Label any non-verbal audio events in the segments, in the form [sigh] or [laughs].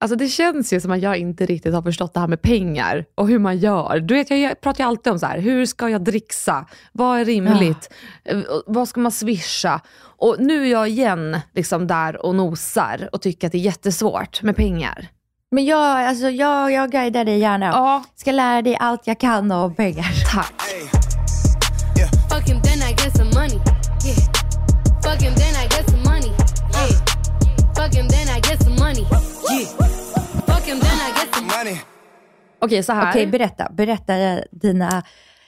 Alltså det känns ju som att jag inte riktigt har förstått det här med pengar och hur man gör. Du vet, jag pratar ju alltid om så här, hur ska jag dricksa? Vad är rimligt? Eh, Vad ska man swisha? Och nu är jag igen liksom där och nosar och tycker att det är jättesvårt med pengar. Men jag, alltså, jag, jag guidar dig gärna. Ja. Ska lära dig allt jag kan om pengar. Tack. Yeah. Fuck him, then I get some money. Hey. Fuck him, then I get some money. Yeah. Fuck him, then I get some money. Okej, så här. Okej, berätta. Berätta dina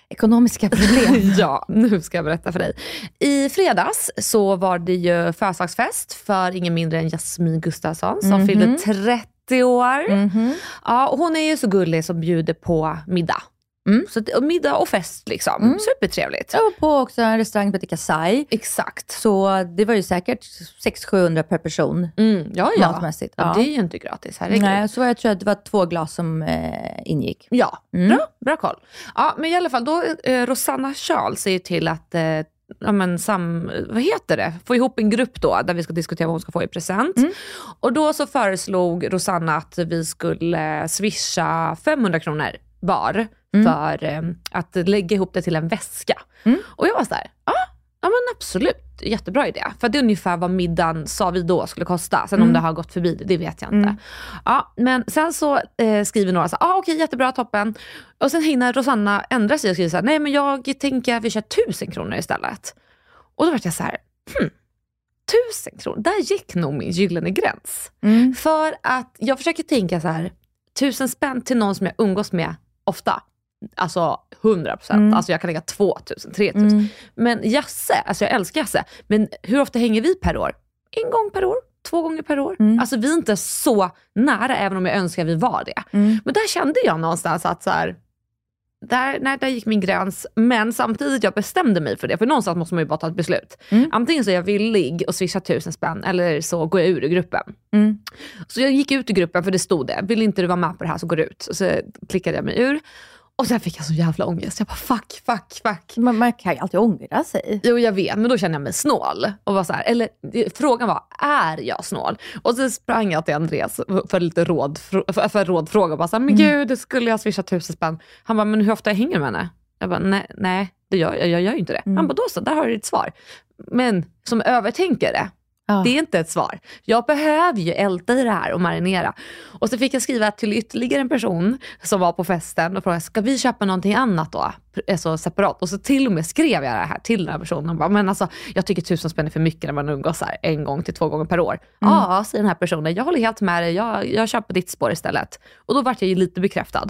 ekonomiska problem. [laughs] ja, nu ska jag berätta för dig. I fredags så var det ju födelsedagsfest för ingen mindre än Jasmin Gustafsson som Mhm. fyllde 30 år. Ja, och hon är ju så gullig som bjuder på middag. Mm. Så och middag och fest liksom. Supertrevligt. Jag var på också en restaurang som heter Kasai. Exakt. Så det var ju säkert 600-700 per person. Mm, ja, ja. Matmässigt. ja. Det är ju inte gratis. Herregud. Nej, så jag tror att det var två glas som eh, ingick. Ja, Mm. bra, bra koll. Ja, men i alla fall, då, eh, Rosanna Charles säger till att eh, ja, men sam, vad heter det? få ihop en grupp då där vi ska diskutera vad hon ska få i present. Mm. Och då så föreslog Rosanna att vi skulle swisha 500 kronor var Mm. För eh, att lägga ihop det till en väska. Och jag var så här, ja, ja men absolut, jättebra idé. För det är ungefär vad middagen sa vi då skulle kosta. Sen Mm. om det har gått förbi det, det vet jag inte. Ja, men sen så eh, skriver några så här, ah, okej jättebra, toppen. Och sen hinner Rosanna ändra sig och skriver så här, nej men jag tänker att vi kör tusen kronor istället. Och då vart jag så här, hmm, tusen kronor, där gick nog min gyllene gräns. Mm. För att jag försöker tänka så här, tusen spänn till någon som jag umgås med ofta. Alltså 100 procent. Mm. Alltså jag kan lägga 2000, 3000. Men Jasse, alltså jag älskar Jasse. Men hur ofta hänger vi per år? En gång per år? Två gånger per år? Mm. Alltså vi är inte så nära, även om jag önskar vi var det. Mm. Men där kände jag någonstans att så här, där, nej, där gick min gräns. Men samtidigt jag bestämde mig för det. För någonstans måste man ju bara ta ett beslut. Mm. Antingen så är jag villig och swisha tusen spänn eller så går jag ur gruppen. Mm. Så jag gick ut ur gruppen för det stod det. Vill inte du vara med på det här så går du ut. Och så klickade jag mig ur. Och sen fick jag så jävla ångest. Jag bara fuck, fuck, fuck. Man, man kan ju alltid ångra sig. Jo jag vet, men då kände jag mig snål. Och var så här, eller frågan var, är jag snål? Och så sprang jag till Andreas för lite råd, för, för rådfråga. Och bara så här, men gud, skulle jag swisha tusen spänn? Han bara, men hur ofta jag hänger med henne? Jag bara, nej, nej det gör jag, jag gör ju inte det. Han bara, då så, där har du ditt svar. Men som övertänkare, Ja. det är inte ett svar. Jag behöver ju älta i det här och marinera. Och så fick jag skriva till ytterligare en person som var på festen och frågade, ska vi köpa någonting annat då? Alltså separat. Och så till och med skrev jag det här till den här personen. Bara, men alltså, jag tycker tusen spänn är för mycket när man umgås här en gång till två gånger per år. Ja, säger den här personen, jag håller helt med dig. Jag, jag köper ditt spår istället. Och då vart jag ju lite bekräftad.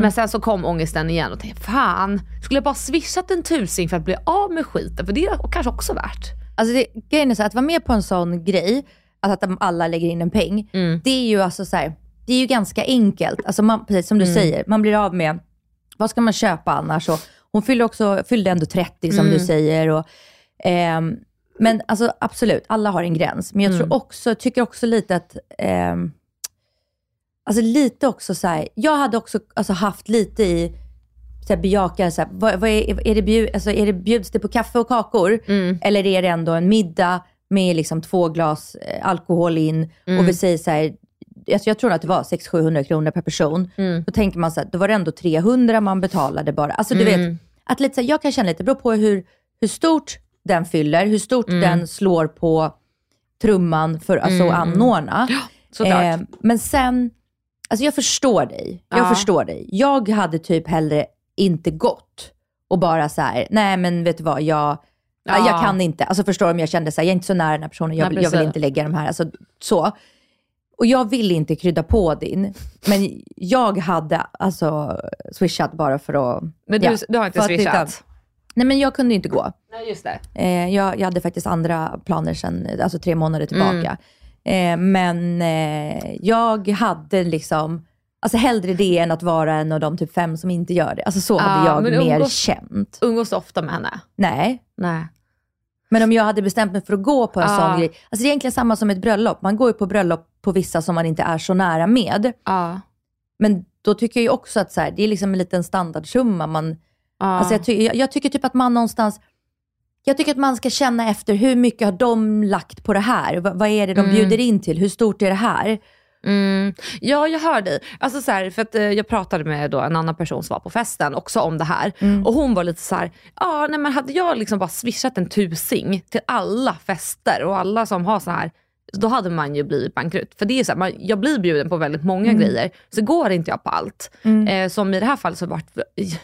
Men sen så kom ångesten igen och tänkte, fan, skulle jag bara swishat en tusing för att bli av med skiten? För det är kanske också värt. Alltså det, grejen är så här, att vara med på en sån grej, att, att alla lägger in en peng, Mm. det är ju alltså så här, det är ju ganska enkelt. Alltså man, precis som du Mm. säger, man blir av med, vad ska man köpa annars? Och hon fyllde, också, fyllde ändå 30 som Mm. du säger. Och, ehm, men alltså absolut, alla har en gräns. Men jag Mm. tror också, tycker också lite att, ehm, alltså lite också så här, jag hade också alltså, haft lite i, så här, bejaka, så här, vad, vad är, är det bjud, alltså, är det, bjuds det på kaffe och kakor? Mm. Eller är det ändå en middag med liksom två glas eh, alkohol in Mm. och vi säger så här, alltså jag tror att det var 600-700 kronor per person. Mm. Då tänker man så här, då var det ändå 300 man betalade bara. Alltså du Mm. vet, att lite så här, jag kan känna lite, det beror på hur, hur stort den fyller, hur stort Mm. den slår på trumman för alltså, att anordna. såklart. Eh, men sen, alltså jag förstår dig. Jag Ja. förstår dig. Jag hade typ hellre inte gått och bara så här, nej men vet du vad, jag, Ja. jag kan inte. Alltså förstår du om jag kände så här, jag är inte så nära den här personen, jag Nej, vill, jag vill inte lägga de här, alltså så. Och jag vill inte krydda på din, men jag hade alltså swishat bara för att... Men du, ja, du har inte för att swishat? Nej men jag kunde inte gå. Nej, just det. Eh, jag, jag hade faktiskt andra planer sen, alltså tre månader tillbaka. Mm. Eh, men eh, jag hade liksom, alltså hellre det än att vara en av de typ fem som inte gör det. Alltså så hade Ja, jag mer umgås- känt. Umgås ofta med henne? Nej. Nej. Men om jag hade bestämt mig för att gå på en Ja. sån grej. Alltså det är egentligen samma som ett bröllop. Man går ju på bröllop på vissa som man inte är så nära med. Ja. Men då tycker jag ju också att så här, det är liksom en liten standardsumma. Man, Ja. Alltså jag, ty- jag, jag tycker typ att man någonstans, jag tycker att man ska känna efter hur mycket har de lagt på det här? Va, vad är det de Mm. bjuder in till? Hur stort är det här? Mm. Ja, jag hör dig. Alltså så här, för att, eh, jag pratade med då en annan person som var på festen också om det här. Mm. Och hon var lite så här, ja nej men hade jag liksom bara swishat en tusing till alla fester och alla som har så här då hade man ju blivit bankrutt. För det är så här, man, jag blir bjuden på väldigt många grejer, så går inte jag på allt. Eh, som i det här fallet så vart,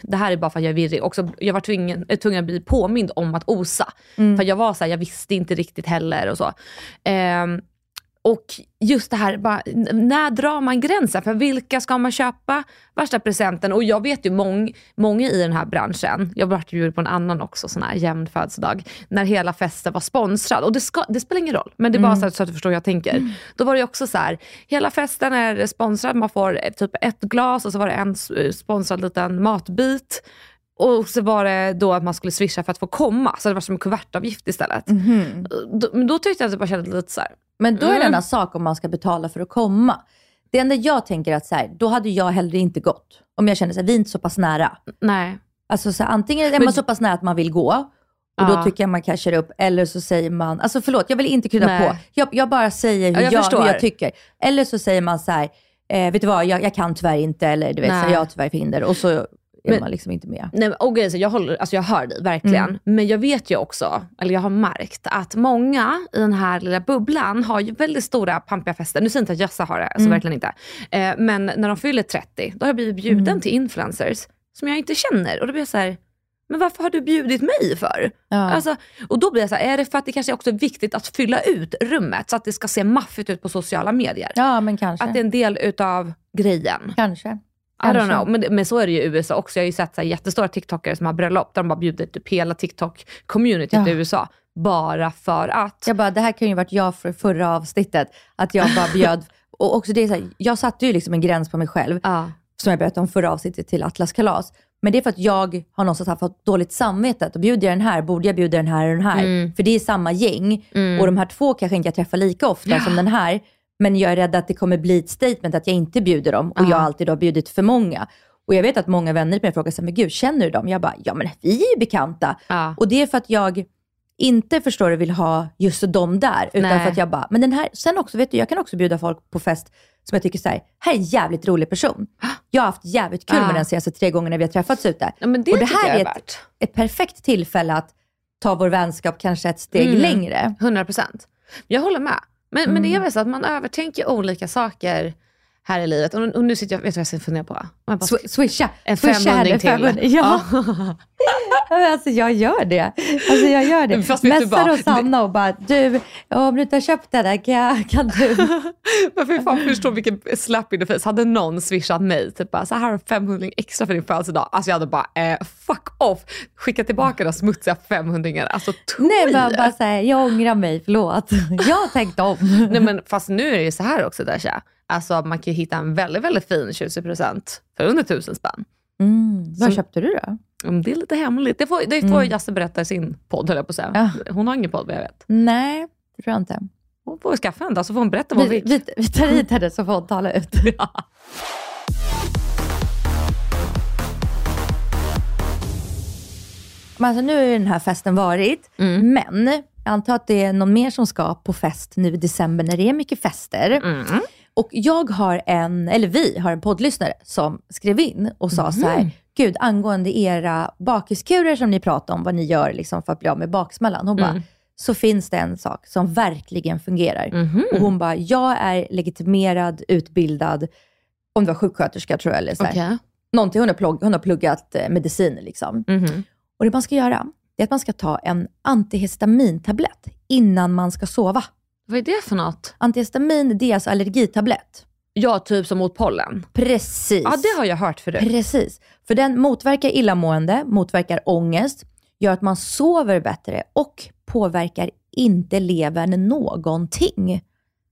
det här är bara för att jag är virrig, också, jag var tvungen, eh, tvungen att bli påmind om att osa. För jag var så här, jag visste inte riktigt heller och så. Ehm, och just det här, bara, när drar man gränsen? För vilka ska man köpa värsta presenten? Och jag vet ju mång, många i den här branschen, jag vart bjuden på en annan också, sån här jämn födelsedag, när hela festen var sponsrad. Och det, ska, det spelar ingen roll, men det är bara så, att, så att du förstår hur jag tänker. Då var det också så här, hela festen är sponsrad, man får eh, typ ett glas och så var det en sponsrad liten matbit. Och så var det då att man skulle swisha för att få komma, så det var som en kuvertavgift istället. Då, men då tyckte jag att det bara kändes lite så här. Men då är det Mm. en annan sak om man ska betala för att komma. Det enda jag tänker att så här, då hade jag hellre inte gått. Om jag känner att vi är inte så pass nära. nej. Alltså så här, antingen är Men- man så pass nära att man vill gå, och då tycker jag man cashar upp. Eller så säger man, alltså förlåt, jag vill inte krydda Nej. på. Jag, jag bara säger hur, Ja, jag jag, hur jag tycker. Eller så säger man så här, eh, vet du vad, jag, jag kan tyvärr inte, eller du vet, så här, jag har tyvärr förhinder. Och så är Men- man liksom inte med. Nej, och är så jag, håller, alltså jag hör dig verkligen. Mm. Men jag vet ju också, eller jag har märkt att många i den här lilla bubblan har ju väldigt stora pampiga fester. Nu säger jag inte att Jössa har det, alltså Mm. verkligen inte. Eh, men när de fyller 30, då har jag blivit bjuden Mm. till influencers som jag inte känner. Och då blir jag så här, men varför har du bjudit mig för? Ja. Alltså, och då blir jag så här, är det för att det kanske också är viktigt att fylla ut rummet så att det ska se maffigt ut på sociala medier? ja, men kanske. Att det är en del utav grejen. Kanske. I don't know, men, men så är det ju i USA också. Jag har ju sett så jättestora TikTokare som har bröllop där de bara bjuder typ hela TikTok-communityt Ja. i USA. Bara för att. Jag bara, det här kan ju varit jag för förra avsnittet. Att jag bara bjöd, [laughs] och också det är så här, jag satte ju liksom en gräns på mig själv. Ja. som jag berättade om förra avsnittet till Atlas kalas. Men det är för att jag har någonstans haft dåligt samvete. Att bjuder jag den här, borde jag bjuda den här och den här? Mm. För det är samma gäng. Och de här två kanske inte jag träffar lika ofta [gasps] som den här. Men jag är rädd att det kommer bli ett statement att jag inte bjuder dem. Och Ja. jag alltid har bjudit för många. Och jag vet att många vänner till mig frågar så här, men gud, känner du dem? Jag bara, ja men vi är ju bekanta. Ja. Och det är för att jag inte förstår du vill ha just dem där. Utan Nej. för att jag bara, men den här, sen också, vet du, jag kan också bjuda folk på fest som jag tycker så här, här är en jävligt rolig person. Jag har haft jävligt kul med den senaste tre gångerna vi har träffats ute. Ja, det, och det här är värt. ett, ett perfekt tillfälle att ta vår vänskap kanske ett steg Mm. längre. 100 procent. Jag håller med. Men, men det är Mm. väl så att man övertänker olika saker här i livet. Och, och nu sitter jag, vet du vad jag ska fundera på? Jag bara Swisha. En Swisha femhundring till. 500. Ja. [laughs] alltså jag gör det. Alltså jag gör det. Fast Messar då Sanna och bara, du, om du inte har köpt den där, kan, kan du? [laughs] Men fy fan förstå vilken slap in the face. Hade någon swishat mig, typ bara, så här har du 500 extra för din födelsedag. Alltså jag hade bara, eh, fuck off. Skicka tillbaka de smutsiga 500 Alltså Nej, bara, tweet. bara säga, jag ångrar mig, förlåt. Jag har tänkt om. [laughs] Nej men fast nu är det ju så här också Dasha. Alltså man kan ju hitta en väldigt, väldigt fin tjusig present för under tusen spänn. Mm. Vad Så- köpte du då? Det är lite hemligt. Det får, det får mm. Jasse berätta i sin podd höll jag på att säga. Ja. Hon har ingen podd vad jag vet. Nej, det tror jag inte. Hon får skaffa en då så får hon berätta vad hon Vi, fick. vi, vi tar hit henne så får hon tala ut. [laughs] Men alltså, nu har ju den här festen varit, Mm. men jag antar att det är någon mer som ska på fest nu i december när det är mycket fester. Mm. Och jag har en, eller vi har en poddlyssnare som skrev in och sa så Mm. här, gud angående era bakiskurer som ni pratar om, vad ni gör liksom för att bli av med baksmällan. Hon bara, Mm. så finns det en sak som verkligen fungerar. Mhm. Och hon bara, jag är legitimerad, utbildad, om det var sjuksköterska tror jag, eller så här. Okej. Någonting, hon har, plugg, hon har pluggat eh, medicin liksom. Mhm. Och det man ska göra, det är att man ska ta en antihistamintablett innan man ska sova. Vad är det för något? Antihistamin, det är alltså allergitablett. Ja, typ som mot pollen. Precis. Ja, det har jag hört förut. Precis. För den motverkar illamående, motverkar ångest, gör att man sover bättre och påverkar inte levern någonting.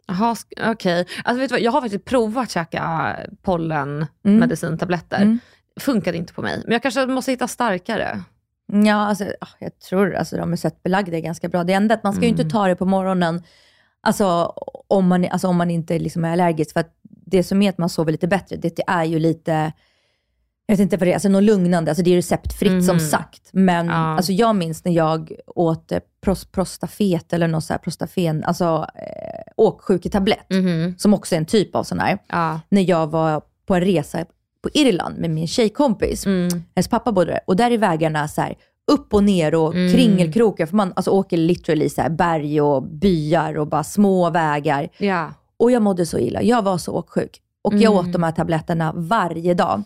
Jaha, okej. Alltså vet du vad, jag har faktiskt provat att käka pollenmedicintabletter. Mm. Funkade inte på mig. Men jag kanske måste hitta starkare. Ja, alltså, ah, jag tror alltså, de är sett belagda ganska bra. Det enda är att man ska ju Mm. inte ta det på morgonen, alltså, om, man, alltså, om man inte liksom är allergisk. För det som är att man sover lite bättre, det, det är ju lite, jag vet inte vad det är, alltså något lugnande. Alltså det är receptfritt som Mhm. sagt. Men Ja. alltså, jag minns när jag åt eh, pros, prostafet eller något så här, prostafen, alltså eh, åksjuketablett, Mhm. som också är en typ av sån här. Ja. När jag var på en resa på Irland med min tjejkompis. Mm. Hennes pappa bodde där. Och där är vägarna så här upp och ner och Mm. kringelkrokar. För man alltså, åker literally så här berg och byar och bara små vägar. ja. Och jag mådde så illa. Jag var så åksjuk. Och jag Mm. åt de här tabletterna varje dag.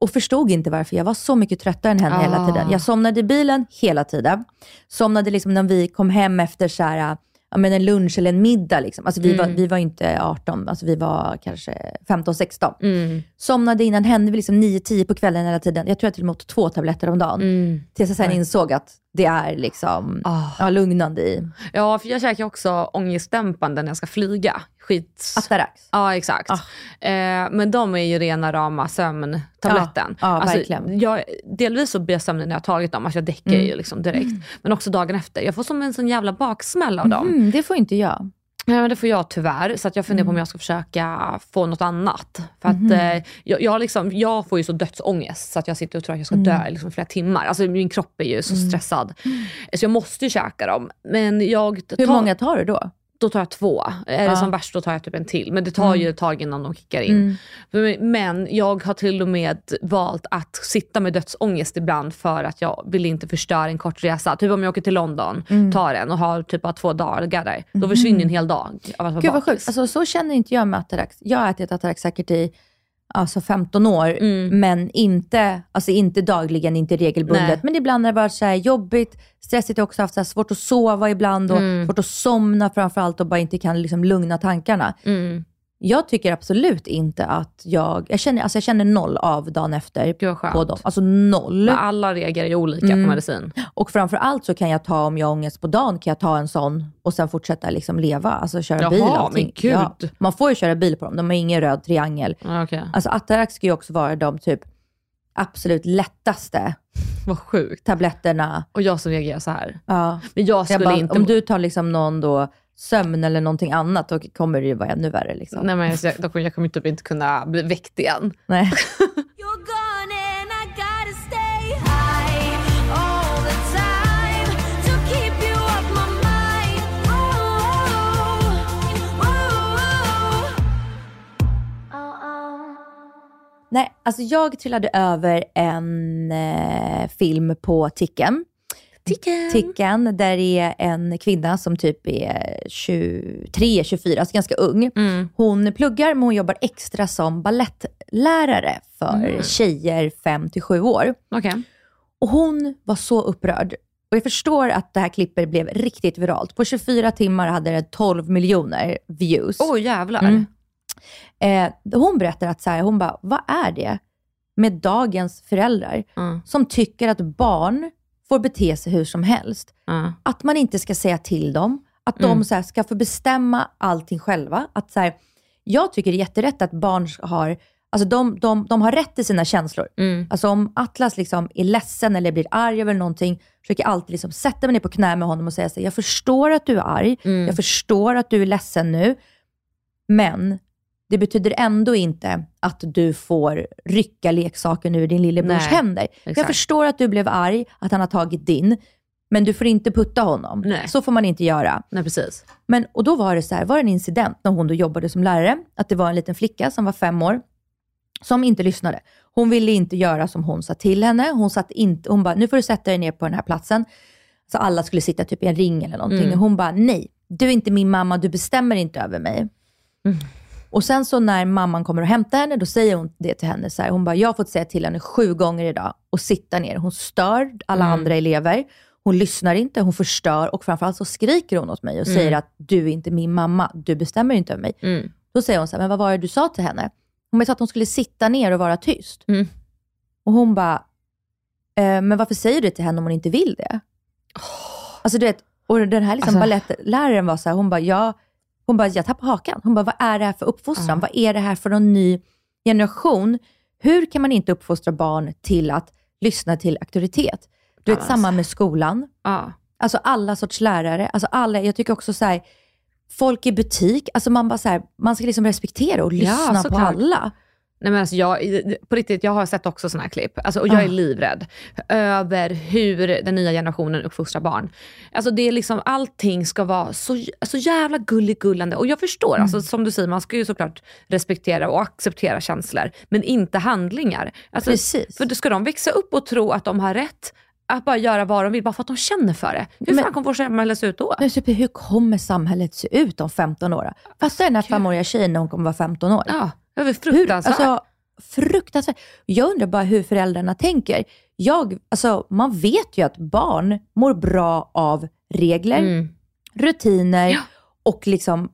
Och förstod inte varför. Jag var så mycket tröttare än henne hela Ah. tiden. Jag somnade i bilen hela tiden. Somnade liksom när vi kom hem efter så här, ja, men en lunch eller en middag. Liksom. Alltså, vi, var, Mm. vi var inte 18, alltså, vi var kanske 15-16. Mm. Somnade innan henne vid liksom 9-10 på kvällen hela tiden. Jag tror jag till och med åt två tabletter om dagen. Mm. Tills jag sen insåg att det är liksom Ah. ja, lugnande i Ja, för jag käkar också ångestdämpande när jag ska flyga. Skit. Atarax. Ja, exakt. Ah. Eh, men de är ju rena rama sömntabletten. Ja, ja, alltså, verkligen. Jag, delvis så blir jag sömnig när jag har tagit dem, alltså jag däckar Mm. ju liksom direkt. Men också dagen efter. Jag får som en sån jävla baksmäll av dem. Mm, det får inte jag. Ja, men det får jag tyvärr, så att jag funderar på om Mm. jag ska försöka få något annat. För att Mhm. eh, jag, jag, liksom, jag får ju så dödsångest så att jag sitter och tror att jag ska Mm. dö i liksom flera timmar. Alltså min kropp är ju så stressad. Så jag måste ju käka dem. Men jag Hur tar, många tar du då? Då tar jag två. Är det Ja. som värst då tar jag typ en till. Men det tar ju ett tag innan de kickar in. Mm. Men jag har till och med valt att sitta med dödsångest ibland för att jag vill inte förstöra en kort resa. Typ om jag åker till London, Mm. tar en och har typ bara två dagar där. Då försvinner en hel dag av att vara Gud vad sjukt. Alltså, så känner inte jag med Atarax. Jag har ätit Atarax säkert i alltså 15 år, Mm. men inte, alltså inte dagligen, inte regelbundet. Nej. Men ibland har det varit så här jobbigt, stressigt. Jag har också haft så svårt att sova ibland och Mm. svårt att somna framförallt och bara inte kan liksom lugna tankarna. Mm. Jag tycker absolut inte att jag, jag känner, alltså jag känner noll av dagen efter Gud vad skönt. på dem. Alltså noll. Men alla reagerar ju olika Mm. på medicin. Och framförallt så kan jag ta, om jag har ångest på dagen, kan jag ta en sån och sen fortsätta liksom leva, alltså köra Jaha, bil. och men gud. Ja, man får ju köra bil på dem, de har ingen röd triangel. Ja, okej. Alltså Atarax ska ju också vara de typ absolut lättaste Vad sjukt. tabletterna. Och jag som reagerar så här. Ja. Men jag Jag skulle bara, inte... Om du tar liksom någon då sömn eller någonting annat, då kommer det ju vara ännu värre. Liksom. Nej, men jag, då kommer jag kommer typ inte kunna bli väckt igen. Nej. [laughs] Oh, oh, oh. Nej, alltså jag trillade över en eh, film på Ticken. Ticken. Ticken, där det är en kvinna som typ är 23, 24, alltså ganska ung. Mm. Hon pluggar, men hon jobbar extra som ballettlärare för Mm. tjejer 5 till 7 år. Okej. Och hon var så upprörd. Och jag förstår att det här klippet blev riktigt viralt. På 24 timmar hade det 12 miljoner views. Oj jävlar. Mm. Eh, hon berättar att så här, hon bara, vad är det med dagens föräldrar Mm. som tycker att barn får bete sig hur som helst? Mm. Att man inte ska säga till dem, att de Mm. så här, ska få bestämma allting själva. Att så här, jag tycker det är jätterätt att barn har, alltså de, de, de har rätt till sina känslor. Mm. Alltså om Atlas liksom är ledsen eller blir arg över någonting, försöker jag alltid liksom sätta mig ner på knä med honom och säga så här, jag förstår att du är arg, Mm. jag förstår att du är ledsen nu, men det betyder ändå inte att du får rycka leksaken ur din lillebrors Nej, händer. Jag exakt. förstår att du blev arg, att han har tagit din, men du får inte putta honom. Nej. Så får man inte göra. Nej precis. Men, och då var det så här, var det en incident när hon då jobbade som lärare, att det var en liten flicka som var fem år, som inte lyssnade. Hon ville inte göra som hon sa till henne. Hon, satt inte, hon bara, nu får du sätta dig ner på den här platsen. så alla skulle sitta typ i en ring eller någonting. Mm. Och hon bara, nej, du är inte min mamma, du bestämmer inte över mig. Mm. Och sen så när mamman kommer och hämtar henne, då säger hon det till henne. Så här, hon bara, jag har fått säga till henne sju gånger idag och sitta ner. Hon stör alla Mm. andra elever. Hon lyssnar inte, hon förstör och framförallt så skriker hon åt mig och säger att du är inte min mamma, du bestämmer inte över mig. Mm. Då säger hon så här, men vad var det du sa till henne? Hon sa att hon skulle sitta ner och vara tyst. Mm. Och hon bara, eh, men varför säger du det till henne om hon inte vill det? Alltså du vet, och den här liksom Alltså- balettläraren var så här, hon bara, jag, hon bara, jag tappar hakan. Hon bara, vad är det här för uppfostran? Ja. Vad är det här för någon ny generation? Hur kan man inte uppfostra barn till att lyssna till auktoritet? Du vet, Ja, samma med skolan. Ja. Alltså alla sorts lärare. Alltså alla, jag tycker också så här, folk i butik, alltså man bara så här, man ska liksom respektera och Ja, lyssna på såklart. alla. Nej men alltså jag, på riktigt, jag har sett också såna här klipp. Alltså, och jag är Ah. livrädd över hur den nya generationen uppfostrar barn. Alltså det är liksom, allting ska vara så, så jävla gulligullande. Och jag förstår, Mm. alltså, som du säger, man ska ju såklart respektera och acceptera känslor, men inte handlingar. Alltså, Precis. För ska de växa upp och tro att de har rätt att bara göra vad de vill, bara för att de känner för det. Hur Men- fan kommer vårt samhälle se ut då? Men typ, hur kommer samhället se ut om 15 år? Fattar den här femåriga tjejen när hon kommer vara 15 år? Ja, det är väl Hur, fruktansvärt. alltså, fruktansvärt. Jag undrar bara hur föräldrarna tänker. Jag, alltså, man vet ju att barn mår bra av regler, mm. rutiner Ja. och liksom,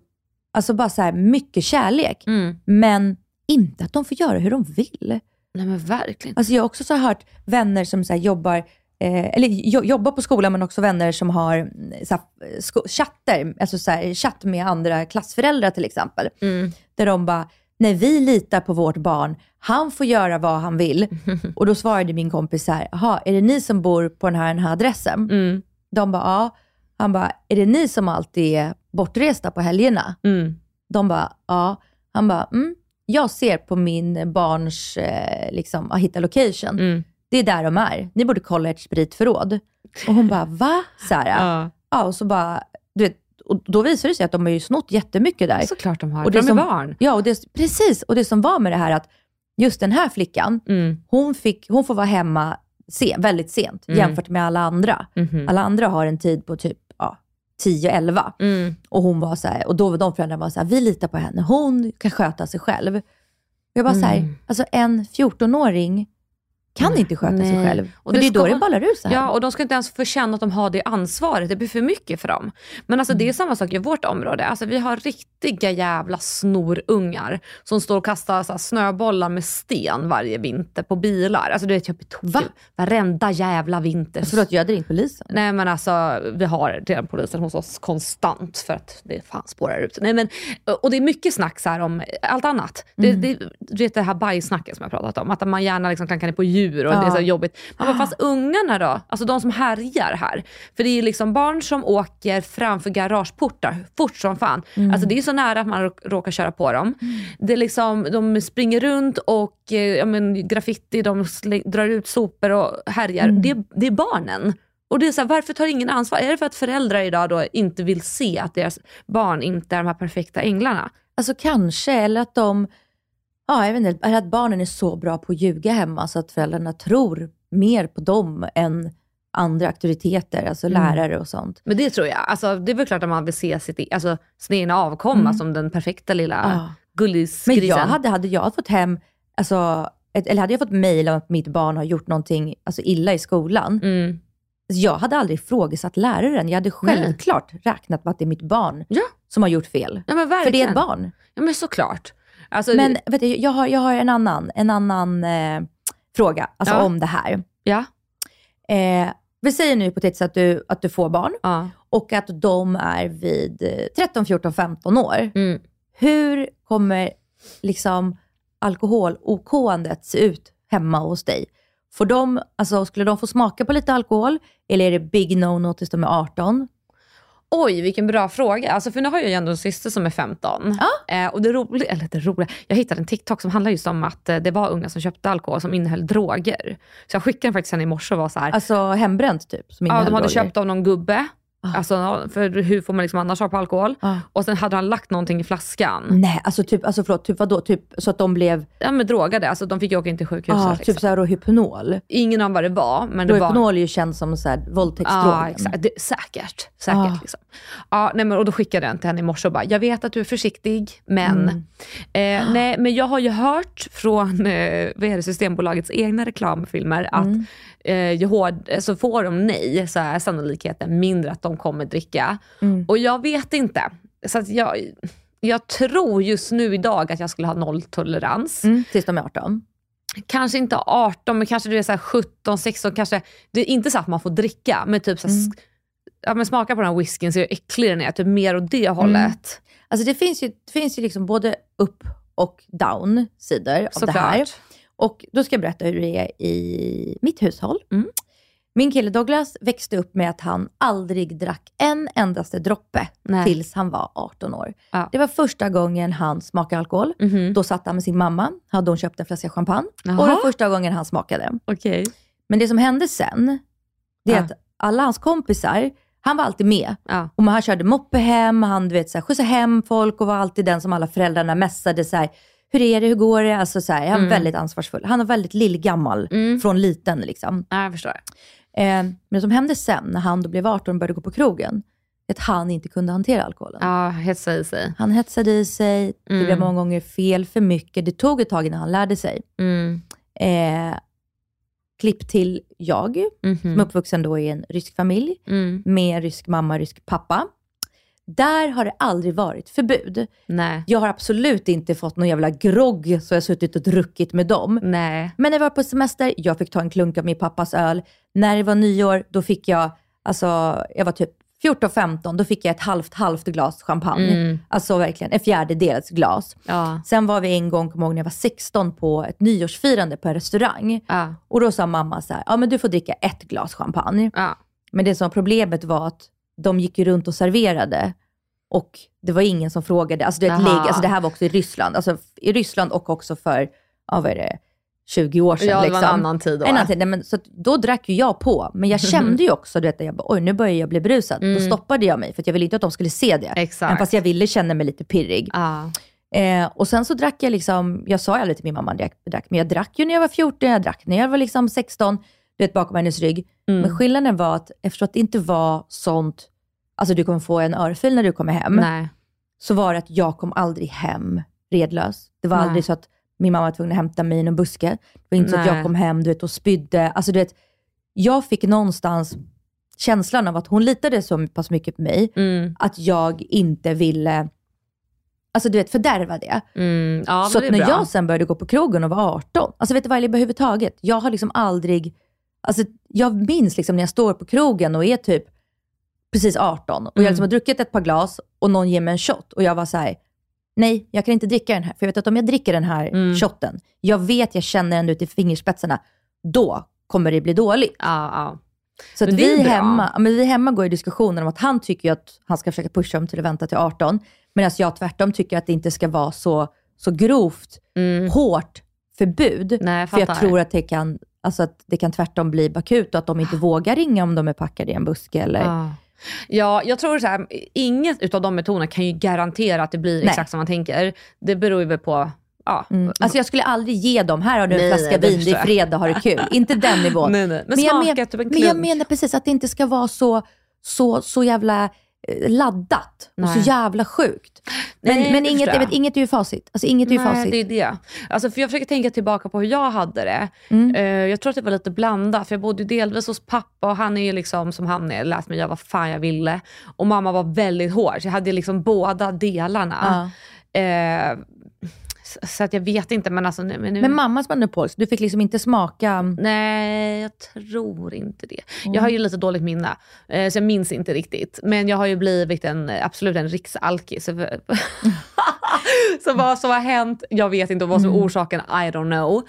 alltså bara så här, mycket kärlek. Mm. Men inte att de får göra hur de vill. Nej men verkligen. Alltså jag har också så hört vänner som så jobbar, eh, eller jo, jobbar på skolan, men också vänner som har mm, så här, sko- chatter, alltså så här, chatt med andra klassföräldrar till exempel. Mm. Där de bara, när vi litar på vårt barn, han får göra vad han vill. [laughs] Och då svarade min kompis så här, jaha, är det ni som bor på den här, den här adressen? Mm. De bara, ja. Han bara, är det ni som alltid är bortresta på helgerna? Mm. De bara, ja. Han bara, mm. Jag ser på min barns, eh, liksom, hitta location. Mm. Det är där de är. Ni borde kolla ert spritförråd. Och hon bara, va? Så här, ja. Ja. och så bara, och då visar det sig att de har ju snott jättemycket där. Såklart de har. Och det de är som- barn. Ja, och det, precis. Och det som var med det här att just den här flickan, Mm. hon, fick, hon får vara hemma sen, väldigt sent Mm. jämfört med alla andra. Mhm. Alla andra har en tid på typ ja, 10-11. Mm. Och hon var så här, och då var de föräldrarna var så här, vi litar på henne, hon kan sköta sig själv. Jag bara så här, Mm. alltså en 14-åring kan inte sköta sig Nej. själv. Och för det det är då ska det man- ballar ur så här. Ja, och de ska inte ens få känna att de har det ansvaret. Det blir för mycket för dem. Men alltså, det är samma sak i vårt område. Alltså, vi har riktiga jävla snorungar som står och kastar så här, snöbollar med sten varje vinter på bilar. Alltså, du vet, jag blir tokig. Va? Varenda jävla vinter. Alltså, förlåt, jag hade ringt polisen. Nej men alltså vi har redan polisen hos oss konstant för att det fan spårar ut. Nej, men, och det är mycket snack så här om allt annat. Det, Mm. det, du vet det här bajssnacket som jag pratat om, att man gärna liksom klankar ner på djur och Ja. det är så jobbigt. Man bara, fast ungarna då? Alltså de som härjar här. För det är liksom barn som åker framför garageportar fort som fan. Mm. Alltså det är så nära att man rå- råkar köra på dem. Det är liksom, de springer runt och eh, ja, men, graffiti, de drar ut sopor och härjar. Mm. Det, det är barnen. Och det är så här, varför tar ingen ansvar? Är det för att föräldrar idag då inte vill se att deras barn inte är de här perfekta änglarna? Alltså kanske, eller att de, ja jag vet inte, eller att barnen är så bra på att ljuga hemma så att föräldrarna tror mer på dem än andra auktoriteter, alltså Mm. lärare och sånt. Men det tror jag. Alltså, det är väl klart att man vill se sitt, e- alltså, sin egna avkomma Mm. som den perfekta lilla Ja. Men gullisgrisen. jag hade, hade jag fått hem, alltså, ett, eller hade jag fått mejl om att mitt barn har gjort någonting alltså, illa i skolan, Mm. jag hade aldrig ifrågasatt läraren. Jag hade självklart räknat med att det är mitt barn Ja. som har gjort fel. Ja men. För det är ett barn. Ja men såklart. Alltså, Men vet du, jag, har, jag har en annan, en annan eh, fråga alltså Ja. om det här. Ja. Eh, vi säger nu hypotetiskt att du, att du får barn ja. och att de är vid eh, 13, 14, 15 år. Mm. Hur kommer liksom alkoholokåandet se ut hemma hos dig? Får de, alltså, skulle de få smaka på lite alkohol eller är det big no-no tills de är 18? Oj, vilken bra fråga. Alltså, för nu har jag ju ändå en syster som är 15. Eh, och det roliga, eller det roliga, jag hittade en TikTok som handlar just om att eh, det var unga som köpte alkohol som innehöll droger. Så jag skickade den faktiskt henne i morse och var så här. Alltså hembränt typ? Som ja, de hade droger. köpt av någon gubbe Alltså, för hur får man liksom annars ha på alkohol? Ah. Och sen hade han lagt någonting i flaskan. Nej, alltså typ, alltså förlåt, typ vadå? Typ så att de blev, Ja men drogade, alltså de fick ju åka in till sjukhuset. ah, liksom. typ såhär Rohypnol. Ingen av vad det var, men det var... Rohypnol är ju känd som våldtäktsdrogen. Ja, exakt. Det, säkert. säkert Ah. liksom. ja, nej, men, och då skickade jag den till henne i morse och bara, jag vet att du är försiktig, men Mm. eh, nej, men jag har ju hört från eh, vad är det, Systembolagets egna reklamfilmer att Mm. Eh, ju hård, så får de nej så är sannolikheten mindre att de kommer dricka. Mm. Och jag vet inte. Så jag, jag tror just nu idag att jag skulle ha nolltolerans. Mm, tills de är 18. Kanske inte 18, men kanske det är så här 17, 16, kanske. Det är inte så att man får dricka, men typ så här, Mm. ja, men smaka på den här whiskyn så hur äcklig den är. Typ mer åt det hållet. Alltså det finns ju, det finns ju liksom både upp och down-sidor av det här. Och då ska jag berätta hur det är i mitt hushåll. Mm. Min kille Douglas växte upp med att han aldrig drack en endaste droppe Nej. tills han var 18 år. Ja. Det var första gången han smakade alkohol. Mhm. Då satt han med sin mamma, hade hon köpt en flaska champagne. Jaha. Och det var första gången han smakade. Okej. Men det som hände sen, det är Ja. att alla hans kompisar, han var alltid med. Ja. Och han körde moppe hem, han du vet, så här, skjutsade hem folk och var alltid den som alla föräldrarna mässade. Så här, hur är det, hur går det? Alltså, så här, han var Mm. väldigt ansvarsfull. Han var väldigt lillgammal, Mm. från liten. Liksom. Ja, jag förstår. Eh, men det som hände sen, när han då blev 18 och började gå på krogen, är att han inte kunde hantera alkoholen. Ja, hetsa i sig. Han hetsade i sig, det Mm. blev många gånger fel, för mycket. Det tog ett tag innan han lärde sig. Mm. Eh, klipp till jag, Mhm. som är uppvuxen då i en rysk familj, Mm. med rysk mamma, rysk pappa. Där har det aldrig varit förbud. Nej. Jag har absolut inte fått någon jävla grogg så jag har suttit och druckit med dem. Nej. Men när jag var på semester, jag fick ta en klunk av min pappas öl. När det var nyår, då fick jag, alltså jag var typ 14-15, då fick jag ett halvt, halvt glas champagne. Mm. Alltså verkligen en fjärdedels glas. Ja. Sen var vi en gång, kommer ihåg, när jag var 16 på ett nyårsfirande på en restaurang. Ja. Och då sa mamma så här, ja men du får dricka ett glas champagne. Ja. Men det som var problemet var att de gick ju runt och serverade och det var ingen som frågade. Alltså, det, ligg, alltså det här var också i Ryssland. Alltså i Ryssland och också för, ja vad är det, 20 år sedan. Ja, det var en liksom. annan tid då. En annan tid. Nej, men, så då drack ju jag på, men jag [laughs] kände ju också, du vet, jag bara, oj nu börjar jag bli brusad. Då Mm. stoppade jag mig för att jag ville inte att de skulle se det. Exakt. Även fast jag ville känna mig lite pirrig. Ja. Eh, och sen så drack jag liksom, jag sa aldrig till min mamma att jag drack, men jag drack ju när jag var 14, jag drack när jag var liksom 16, du vet bakom hennes rygg. Mm. Men skillnaden var att eftersom att det inte var sånt, alltså du kommer få en örfil när du kommer hem, Nej. så var det att jag kom aldrig hem redlös. Det var Nej. aldrig så att min mamma var tvungen att hämta mig i någon buske. Det var inte så att Nej. jag kom hem du vet, och spydde. Alltså, du vet, jag fick någonstans känslan av att hon litade så pass mycket på mig, Mm. att jag inte ville Alltså du vet, fördärva det. Mm. Ja, så det är när bra. jag sen började gå på krogen och var 18, alltså vet du vad, överhuvudtaget, jag har liksom aldrig, alltså jag minns liksom när jag står på krogen och är typ precis 18 och jag Mm. liksom har druckit ett par glas och någon ger mig en shot och jag var så här: nej jag kan inte dricka den här, för jag vet att om jag dricker den här Mm. shotten, jag vet jag känner den ut i fingerspetsarna, då kommer det bli dåligt. Ja, ja. Så att vi bra. hemma, men vi hemma går i diskussionen om att han tycker att han ska försöka pusha dem till att vänta till 18, medan jag tvärtom tycker att det inte ska vara så, så grovt, Mm. hårt förbud. Nej, jag för jag tror att det kan, alltså att det kan tvärtom bli bakut och att de inte vågar ringa om de är packade i en buske. Eller, Ja. Ja, jag tror så här, inget utav de metoderna kan ju garantera att det blir Nej. exakt som man tänker. Det beror ju väl på, ja. Mm. Alltså jag skulle aldrig ge dem, här har du en Nej, flaska vin, det är jag. fredag, har det kul. [laughs] inte den nivån. Nej, nej. Men, jag smaka men- typ en Men jag menar precis att det inte ska vara så, så, så jävla eh, laddat och så Nej. jävla sjukt. Men, Nej, men inget, jag vet, inget är ju facit. Alltså inget är ju Nej, facit. det är det. Alltså, för jag försöker tänka tillbaka på hur jag hade det. Mm. Eh, jag tror att det var lite blandat, för jag bodde ju delvis hos pappa och han är ju liksom som han är, lät mig göra vad fan jag ville. Och mamma var väldigt hård, så jag hade liksom båda delarna. Ja. Eh, så, att jag vet inte, men alltså nu... Men, nu Men mammas polsk, du fick liksom inte smaka... Nej, jag tror inte det. Jag har ju lite dåligt minne, eh, så jag minns inte riktigt. Men jag har ju blivit en, absolut en riksalkis. [laughs] [laughs] Så, [laughs] så vad som har hänt, jag vet inte. Och vad som är orsaken, I don't know.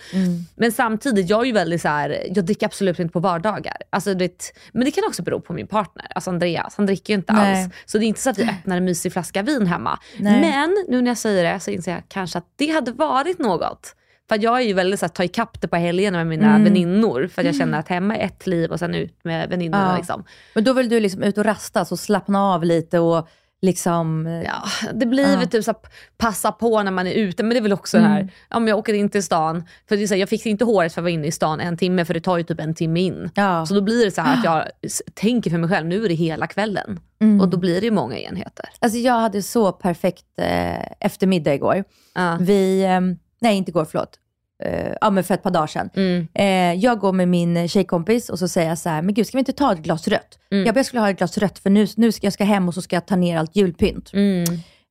Men samtidigt, jag är ju väldigt så här, jag dricker absolut inte på vardagar. Alltså, det, men det kan också bero på min partner, alltså Andreas. Han dricker ju inte Nej. alls. Så det är inte så att vi öppnar en mysig flaska vin hemma. Nej. Men nu när jag säger det så inser jag kanske att det hade varit något För jag är ju väldigt så här, ta ikapp det på helgerna med mina Mm. väninnor. För att jag känner att hemma är ett liv och sen ut med väninnorna. Ja. Liksom. Men då vill du liksom ut och rastas och slappna av lite och liksom... Ja, det blir väl typ så passa på när man är ute, men det är väl också Mm. här, om jag åker in till stan, för det är så här, jag fixar inte håret för att vara inne i stan en timme, för det tar ju typ en timme in. Ja. Så då blir det så här att jag s- tänker för mig själv, nu är det hela kvällen. Mm. Och då blir det ju många enheter. Alltså jag hade så perfekt eh, eftermiddag igår. Ja. Vi, eh, nej inte igår, förlåt. Eh, ja men för ett par dagar sedan. Mm. Eh, jag går med min tjejkompis och så säger jag så här, men gud ska vi inte ta ett glas rött? Mm. Jag bara, jag skulle ha ett glas rött för nu, nu ska jag ska hem och så ska jag ta ner allt julpynt. Mm.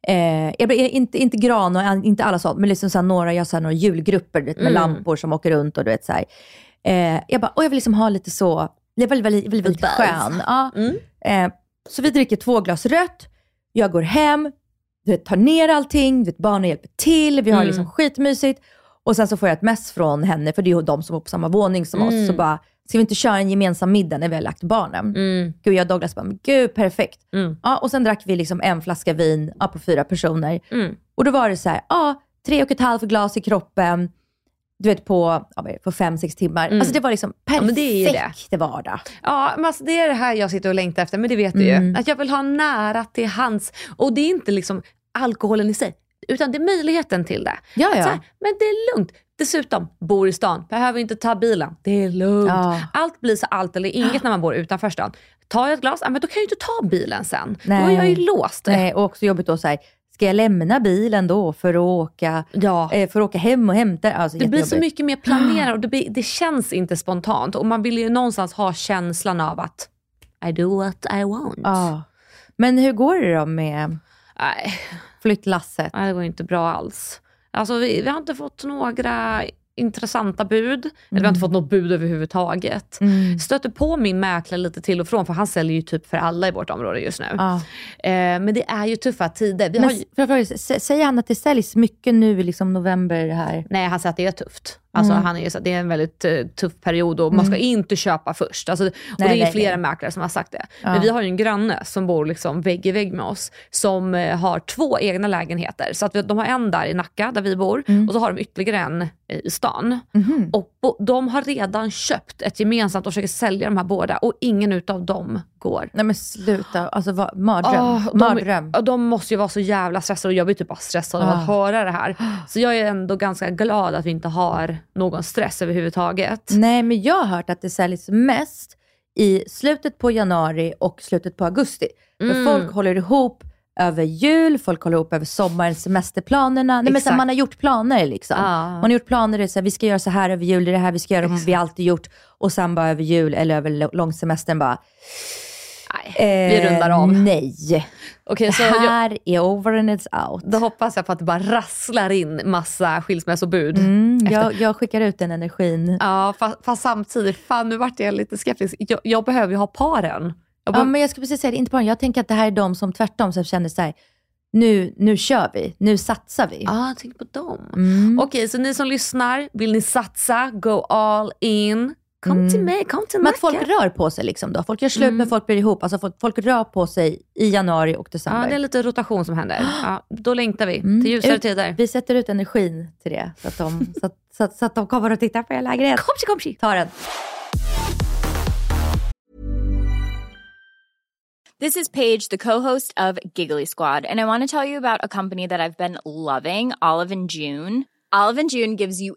Eh, jag, inte, inte gran och inte alla sånt, men liksom så här några, jag har några julgrupper vet, med Mm. lampor som åker runt och du vet så. Eh, jag bara, och jag vill liksom ha lite så, jag är väldigt, väldigt, väldigt, skön. Ja. Mm. Eh, så vi dricker två glas rött, jag går hem, du vet, tar ner allting, du vet, barnen hjälper till, vi har Mm. liksom skitmysigt. Och sen så får jag ett mess från henne, för det är ju de som bor på samma våning som oss. Mm. Så bara, ska vi inte köra en gemensam middag när vi har lagt barnen? Mm. Gud, jag och Douglas bara, men gud perfekt. Mm. Ja, och sen drack vi liksom en flaska vin ja, på fyra personer. Mm. Och då var det så här, ja, tre och ett halvt glas i kroppen, du vet på, ja, på fem, sex timmar. Mm. Alltså det var liksom Ja, perfekt men det är ju det. vardag. Ja, men alltså det är det här jag sitter och längtar efter, men det vet du Mm. ju. Att jag vill ha nära till hands. Och det är inte liksom alkoholen i sig, utan det är möjligheten till det. Ja, ja. Här, men det är lugnt. Dessutom, bor i stan, behöver inte ta bilen. Det är lugnt. Ja. Allt blir så allt eller inget när man bor utanför stan. Tar jag ett glas, men då kan jag ju inte ta bilen sen. Då är Nej. jag ju låst. Nej, och också jobbigt då så här, ska jag lämna bilen då för att åka, Ja. eh, för att åka hem och hämta? Alltså, Det blir så mycket mer planerat och det, blir, det känns inte spontant. Och man vill ju någonstans ha känslan av att I do what I want. Ja. Men hur går det då med Nej, flyttlasset? nej, det går inte bra alls. Alltså vi, vi har inte fått några intressanta bud. Eller vi har inte fått något bud överhuvudtaget. Mm. Stöter på min mäklare lite till och från för han säljer ju typ för alla i vårt område just nu. Ja. Eh, men det är ju tuffa tider. Vi har ju, för, för, s- säger han att det säljs mycket nu i liksom november här? nej, han säger att det är tufft. Alltså, Mm. han är så, det är en väldigt eh, tuff period och man ska inte köpa först. Alltså, och det är nej, flera nej. mäklare som har sagt det. Ja. Men vi har ju en granne som bor liksom vägg i vägg med oss som eh, har två egna lägenheter. Så att vi, de har en där i Nacka där vi bor Mm. och så har de ytterligare en eh, i stan. Mhm. Och bo, de har redan köpt ett gemensamt och försöker sälja de här båda och ingen utav dem går. Nej men sluta, alltså vad, mardröm. Ah, de, mardröm. de måste ju vara så jävla stressade och jag blir typ bara stressad av Ah. att höra det här. Så jag är ändå ganska glad att vi inte har någon stress överhuvudtaget. Nej men jag har hört att det säljs mest i slutet på januari och slutet på augusti. För Mm. folk håller ihop över jul, folk håller ihop över sommaren, semesterplanerna. Nej, men så här, Exakt. man har gjort planer liksom. Ja. Man har gjort planer, så här, vi ska göra så här över jul, det är det här vi ska göra, vi har alltid gjort. Och sen bara över jul eller över långsemestern bara, Nej, vi rundar av. nej. Okej, så det jag, här är over and it's out. då hoppas jag på att det bara rasslar in massa skilsmässobud. Mm, jag, jag skickar ut den energin. Ja, fast, fast samtidigt, fan nu vart jag lite skeptisk. Jag, jag behöver ju ha paren. Jag Ja, behöver, men jag skulle precis säga det, inte bara Jag tänker att det här är de som tvärtom som känner så här, nu, nu kör vi, nu satsar vi. ah, tänk på dem. Mm. Okej, så ni som lyssnar, vill ni satsa, go all in, kom Mm. till mig, kom till Men att folk rör på sig liksom då. Folk gör slut Mm. men folk blir ihop. Alltså folk, folk rör på sig i januari och Ja, december. det är lite rotation som händer. [gasps] Ja, då längtar vi Mm. till ljusare Ut- tider. Vi sätter ut energin till det så att de, [laughs] så att, så att, så att de kommer och tittar på er lägenhet. Komsi, komsi. Ta den. This is Paige, the co-host of Giggly Squad, and I want to tell you about a company that I've been loving, Olive and June. Olive and June gives you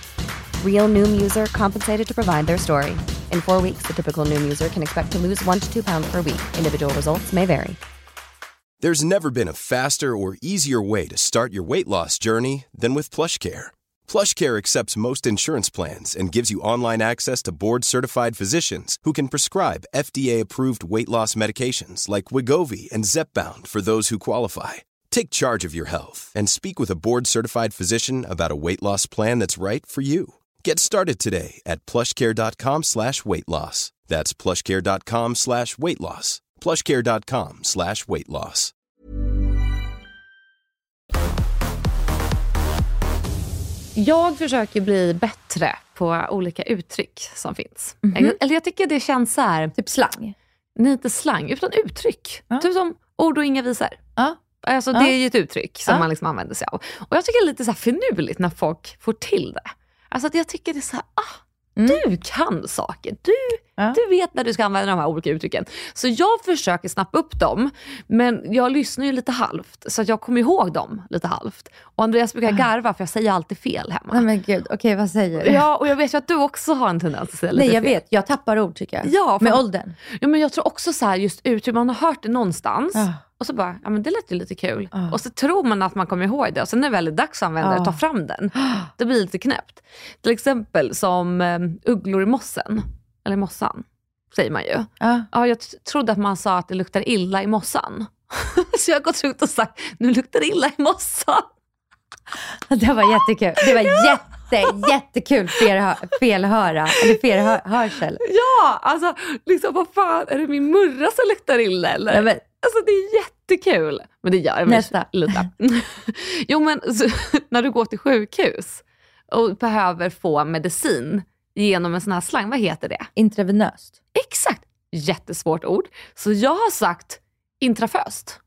Real Noom user compensated to provide their story. In four weeks, the typical Noom user can expect to lose one to two pounds per week. Individual results may vary. There's never been a faster or easier way to start your weight loss journey than with PlushCare. PlushCare accepts most insurance plans and gives you online access to board-certified physicians who can prescribe FDA-approved weight loss medications like Wigovi and Zepbound for those who qualify. Take charge of your health and speak with a board-certified physician about a weight loss plan that's right for you. Get started today at plushcare.com slash weight loss. That's plushcare.com slash weight loss. plushcare.com slash weight loss. Jag försöker bli bättre på olika uttryck som finns. Mhm. Eller jag tycker det känns så här, Typ slang. nej inte slang, utan uttryck. Ja. Typ som ord och inga visor. Ja. Alltså, Ja. Det är ju ett uttryck som Ja. man liksom använder sig av. Och Jag tycker det är lite så här finurligt när folk får till det. Alltså att jag tycker det är så här, ah, du kan saker. Du, Ja. du vet när du ska använda de här olika uttrycken. Så jag försöker snappa upp dem, men jag lyssnar ju lite halvt. Så att jag kommer ihåg dem lite halvt. Och Andreas brukar garva för jag säger alltid fel hemma. Nej men gud, okej vad säger du? Ja, och jag vet ju att du också har en tendens att säga lite Nej jag fel. vet, jag tappar ord tycker jag. Ja, Med fan. åldern. Ja, men jag tror också så här, just uttryck, man har hört det någonstans Ja. Och så bara, ja men det lät ju lite kul. Ja. Och så tror man att man kommer ihåg det och sen när det väl är dags att använda det, Ja. ta fram den. Det blir lite knäppt. Till exempel som um, ugglor i mossen, eller mossan, säger man ju. Ja. Ja, jag trodde att man sa att det luktar illa i mossan. [laughs] så jag har gått runt och sagt, nu luktar det illa i mossan. [laughs] Det var jättekul. Det var [laughs] jätte, jättekul felhö- felhöra, eller felhörsel. Ja, alltså liksom vad fan, är det min murra som luktar illa eller? Nej, men, Alltså det är jättekul. Men det gör jag Nästa. lite. [laughs] jo men så, [laughs] när du går till sjukhus och behöver få medicin genom en sån här slang, vad heter det? intravenöst. Exakt, jättesvårt ord. Så jag har sagt intraföst.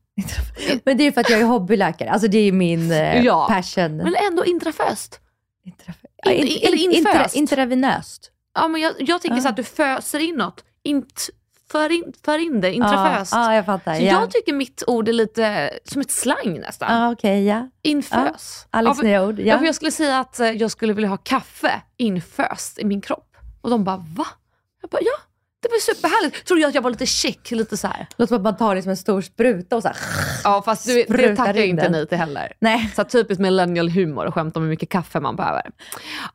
Men det är för att jag är hobbyläkare. Alltså det är min eh, Ja. passion. Men ändå intraföst. Intraf- In- in- eller in- inföst. intra- Intravenöst. Ja, men jag, jag tänker Ja. så att du föser in något. Int, för, in, för in det, intraföst. Ja, ja, jag fattar. Så ja. jag tycker mitt ord är lite som ett slang nästan. Ja, okej, ja. Infös. Alex för- nya ord. Ja. Ja. för jag skulle säga att eh, jag skulle vilja ha kaffe inföst i min kropp. Och de bara, va? Jag bara, ja. Det var superhärligt. Tror jag att jag var lite chic, lite så här. Låter som att man tar det som en stor spruta och så här. Ja fast du, det tackar jag in inte nej till heller. Nej. Så typiskt millennial humor och skämt om hur mycket kaffe man behöver.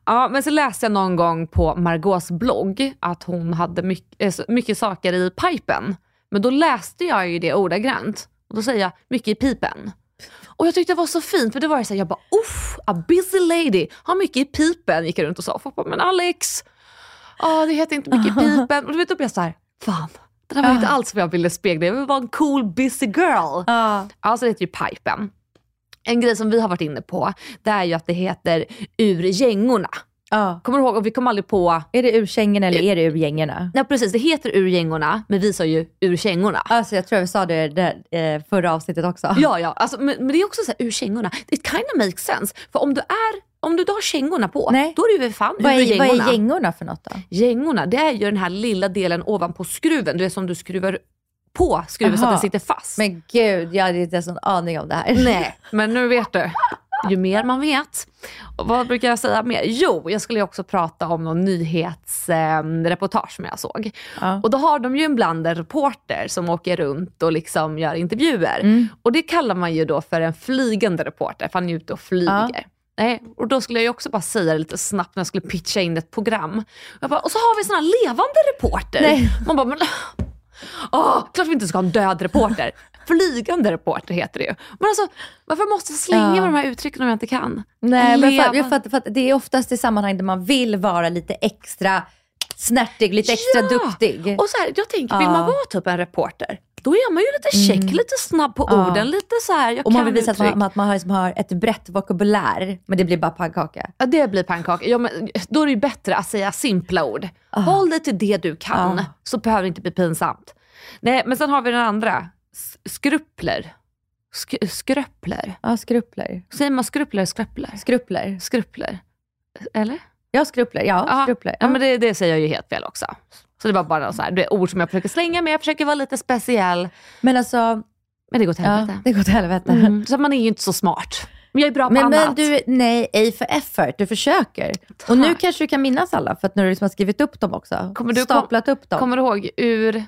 Ja, men så läste jag någon gång på Margaux blogg att hon hade mycket, så- mycket saker i pipen. Men då läste jag ju det ordagrant. Och då säger jag mycket i pipen. Och jag tyckte det var så fint för det var ju så här, jag bara uff, a busy lady, har mycket i pipen gick jag runt och sa. Folk bara, men Alex, åh, det heter inte mycket i [laughs] pipen. Och du vet, då blev jag så här, fan, det där var inte alls vad jag ville spegla. Jag ville vara en cool busy girl. Ja. Alltså det heter ju pipen. En grej som vi har varit inne på, det är ju att det heter ur gängorna. ja. Kommer du ihåg? Och vi kom aldrig på... Är det ur kängorna eller är det ur gängorna? Nej precis, det heter ur gängorna, men vi sa ju ur kängorna. Alltså jag tror jag sa det där, eh, förra avsnittet också. Ja, ja. Alltså, men, men det är också så här, ur kängorna. It kind of makes sense. För om du, är, om du då har kängorna på, Nej. då är du väl fan Vad är, gängorna. vad är gängorna för något då? Gängorna, det är ju den här lilla delen ovanpå skruven. Du vet som du skruvar på skruven så att Aha. den sitter fast. Men gud, jag hade inte ens någon aning om det här. Nej, [laughs] men nu vet du. Ju mer man vet. Och vad brukar jag säga mer? Jo, jag skulle också prata om någon nyhetsreportage som jag såg. Ja. Och då har de ju ibland en reporter som åker runt och liksom gör intervjuer. Mm. Och det kallar man ju då för en flygande reporter, för han är ute och flyger. Nej, och då skulle jag ju också bara säga det lite snabbt när jag skulle pitcha in ett program. Jag bara, och så har vi sån här levande reporter. Nej. Man bara, men, åh, klart vi inte ska ha en död reporter. [laughs] Flygande reporter heter det ju. Men alltså, varför måste jag slänga Ja. med de här uttrycken om jag inte kan? Nej, men för, jag fattar, för att det är oftast i sammanhang där man vill vara lite extra snärtig, lite extra Ja. duktig. Och så här, jag tänker, vill man vara typ en reporter, då är man ju lite check, lite snabb på Ja. orden, lite så här, Och man vill visa att man, att man har, liksom har ett brett vokabulär, men det blir bara pannkaka. Ja, det blir pannkaka. Ja, men då är det ju bättre att säga simpla ord. Håll dig till det du kan, Ah. så behöver det inte bli pinsamt. Nej, men sen har vi den andra. S- Skrupler. Sk- skröppler. Ja, skrupler. Säger man skrupler, skröppler? Skrupler. Skrupler. Eller? Ja, skrupler. Ja, Ja. skrupler. Ja, men det, det säger jag ju helt fel också. Så det var bara så här, det är ord som jag försöker slänga med, jag försöker vara lite speciell. Men alltså, Men det går till ja, helvete. det går till helvete. Mm. Så man är ju inte så smart. Men jag är bra på Men, annat. men du, nej, A för effort. Du försöker. Och nu kanske du kan minnas alla, för att nu har du liksom skrivit upp dem också. Kommer du- Staplat upp dem. Kommer du ihåg ur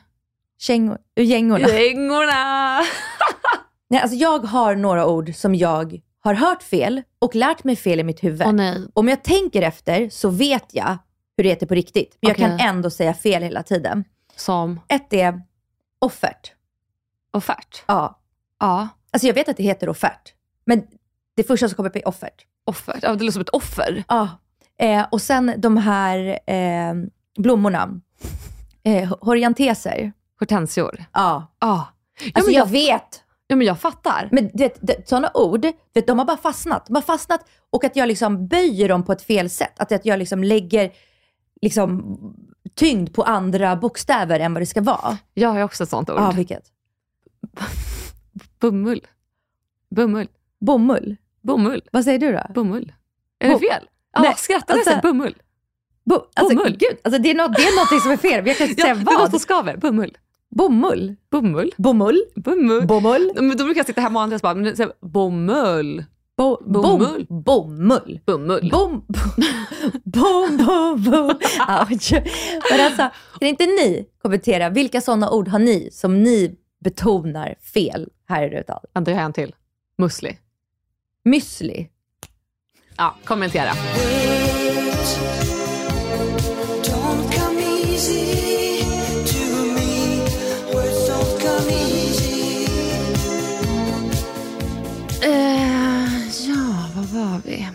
Kängor, ur gängorna. gängorna? [laughs] Nej, alltså jag har några ord som jag har hört fel och lärt mig fel i mitt huvud. Nej. Om jag tänker efter så vet jag hur det heter på riktigt. Men jag Okej. kan ändå säga fel hela tiden. Som Ett är offert. offert. Ja. Ja. Alltså jag vet att det heter offert. Men det första som kommer upp är offert. Offert. Ja, det låter som ett offer. Ja. Eh, och sen de här eh, blommorna. Eh, hortenser. Hortensior. Ja. Ja. Ja, Alltså men jag jag, vet. ja, men jag fattar. Men du vet, det- sådana ord, vet, de har bara fastnat. De har fastnat och att jag liksom böjer dem på ett fel sätt. Att, att jag liksom lägger liksom, tyngd på andra bokstäver än vad det ska vara. Jag har också ett sånt ord. Ja, vilket? Bomull. Bomull. Bomull. Bomull. Vad säger du då? Bomull. Är det Bo- fel? Ja, Nej, skrattar alltså- Bomull. Bo, alltså, Bomull. Gud, alltså det, är något, det är någonting som är fel. Jag kan inte Ja, säga det vad. som skaver. Bomull. Bomull. Bomull. Bomull. Bomull. Bomull. Men då brukar jag sitta hemma och Andreas bara, men säger bomull. Bo, Bomull. Bom, bomull. Bomull. Bom, [laughs] bom, bom, bom. Ouch. Men alltså, kan inte ni kommentera, vilka sådana ord har ni som ni betonar fel här i Rutan? Vänta, jag har en till. Musli. Müsli. Ja, kommentera. Var vi?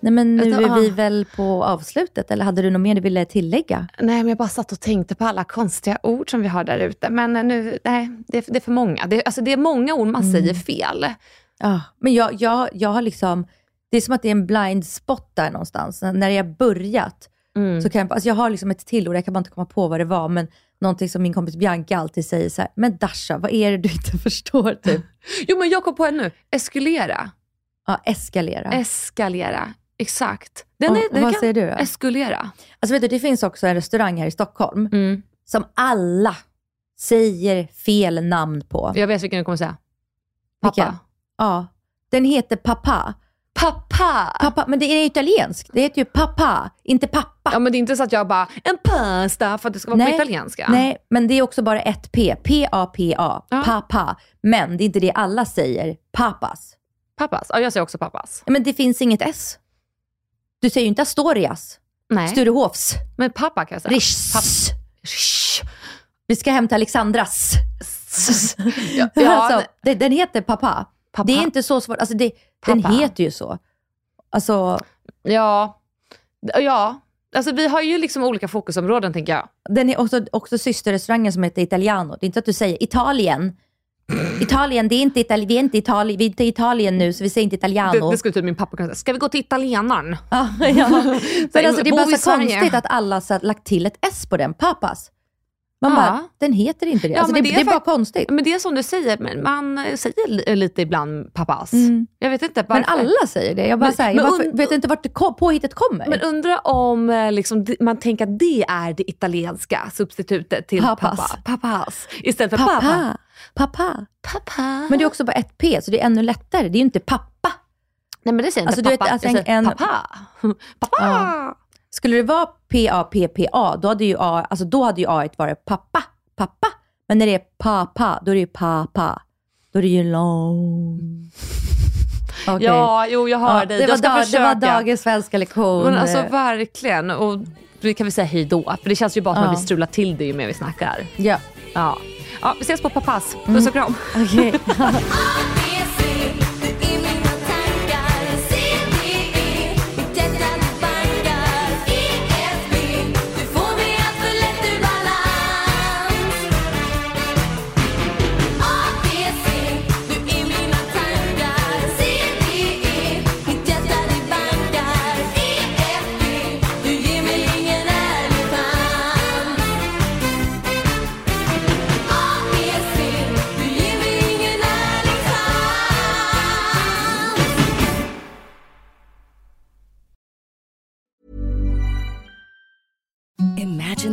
Nej men nu Vänta, är vi ah. väl på avslutet, eller hade du något mer du ville tillägga? Nej, men jag bara satt och tänkte på alla konstiga ord som vi har där ute. Men eh, nu, nej, det, är- det är för många. Det, alltså, det är många ord man säger fel. Ja, men jag, jag, jag har liksom, det är som att det är en blind spot där någonstans. När jag börjat, så kan jag, alltså jag har liksom ett till ord, jag kan bara inte komma på vad det var, men någonting som min kompis Bianca alltid säger så här, men Dasha, vad är det du inte [laughs] förstår? Typ. Jo, men jag kom på en nu. Eskulera. Ja, eskalera. Eskalera. Exakt. Den är, den vad kan, säger du då? Eskulera. Alltså vet du, det finns också en restaurang här i Stockholm Mm. som alla säger fel namn på. Jag vet vilken du kommer säga. Pappa. Vilken? Ja, den heter Papa. Pappa. Pappa, men det är italienskt. Det heter ju Papa, inte pappa. Ja, men det är inte så att jag bara, en pasta för att det ska vara på italienska. Nej, men det är också bara ett P. P-A-P-A. Ja. Papa. Men det är inte det alla säger. Papas. Pappas. Ja, jag säger också pappas. Ja, Men det finns inget S. Du säger ju inte Astorias. Nej. Sturehofs. Men pappa kan jag säga. Rish. Shh. Vi ska till Alexandras. Ja, [laughs] ja, alltså, det, den heter Papa. Pappa. Det är inte så svårt. Alltså det, den Pappa. heter ju så. Alltså, ja. Ja. Alltså vi har ju liksom olika fokusområden tänker jag. den är också, också systerrestaurangen som heter Italiano. Det är inte att du säger Italien. Italien, det är inte Italien, vi är inte Italien, vi är inte i Italien nu så vi säger inte Italiano. Det, det skulle typ min pappa kunna säga. Ska vi gå till italienaren? Ja. [laughs] [laughs] Men alltså, det är bara så konstigt att alla har lagt till ett S på den, papas. Man Ja. bara, den heter inte det. Ja, alltså, det, det det är är bara konstigt. Men det är som du säger, men man eh, säger li- lite ibland pappas. Mm. Jag vet inte varför. Men alla säger det. Jag bara Men- här, men und- vet inte vart det kom, påhittet kommer. Men undra om eh, liksom, det- man tänker att det är det italienska substitutet till Papas. pappa. Pappas. Istället för pappa. pappa, pappa. Pappa. Men det är också bara ett P, så det är ännu lättare. Det är ju inte pappa. Nej men det säger Alltså, inte du vet, pappa. alltså, jag säger en- pappa. [laughs] pappa. Skulle det vara P-A-P-P-A, då hade ju A, alltså då hade ju A varit pappa, pappa. Men när det är pappa, då är det ju pappa. Då är det ju lång. [laughs] Okej. Ja, jo jag hör Ja, dig. det, jag ska dag, det försöka. var dagens svenska lektion. Men alltså verkligen. Och vi kan väl säga hej då. För det känns ju bara som Ja. att vi strular till det ju mer vi snackar. ja, Ja. ja vi ses på pappas. Puss och kram. okej. Imagine [laughs]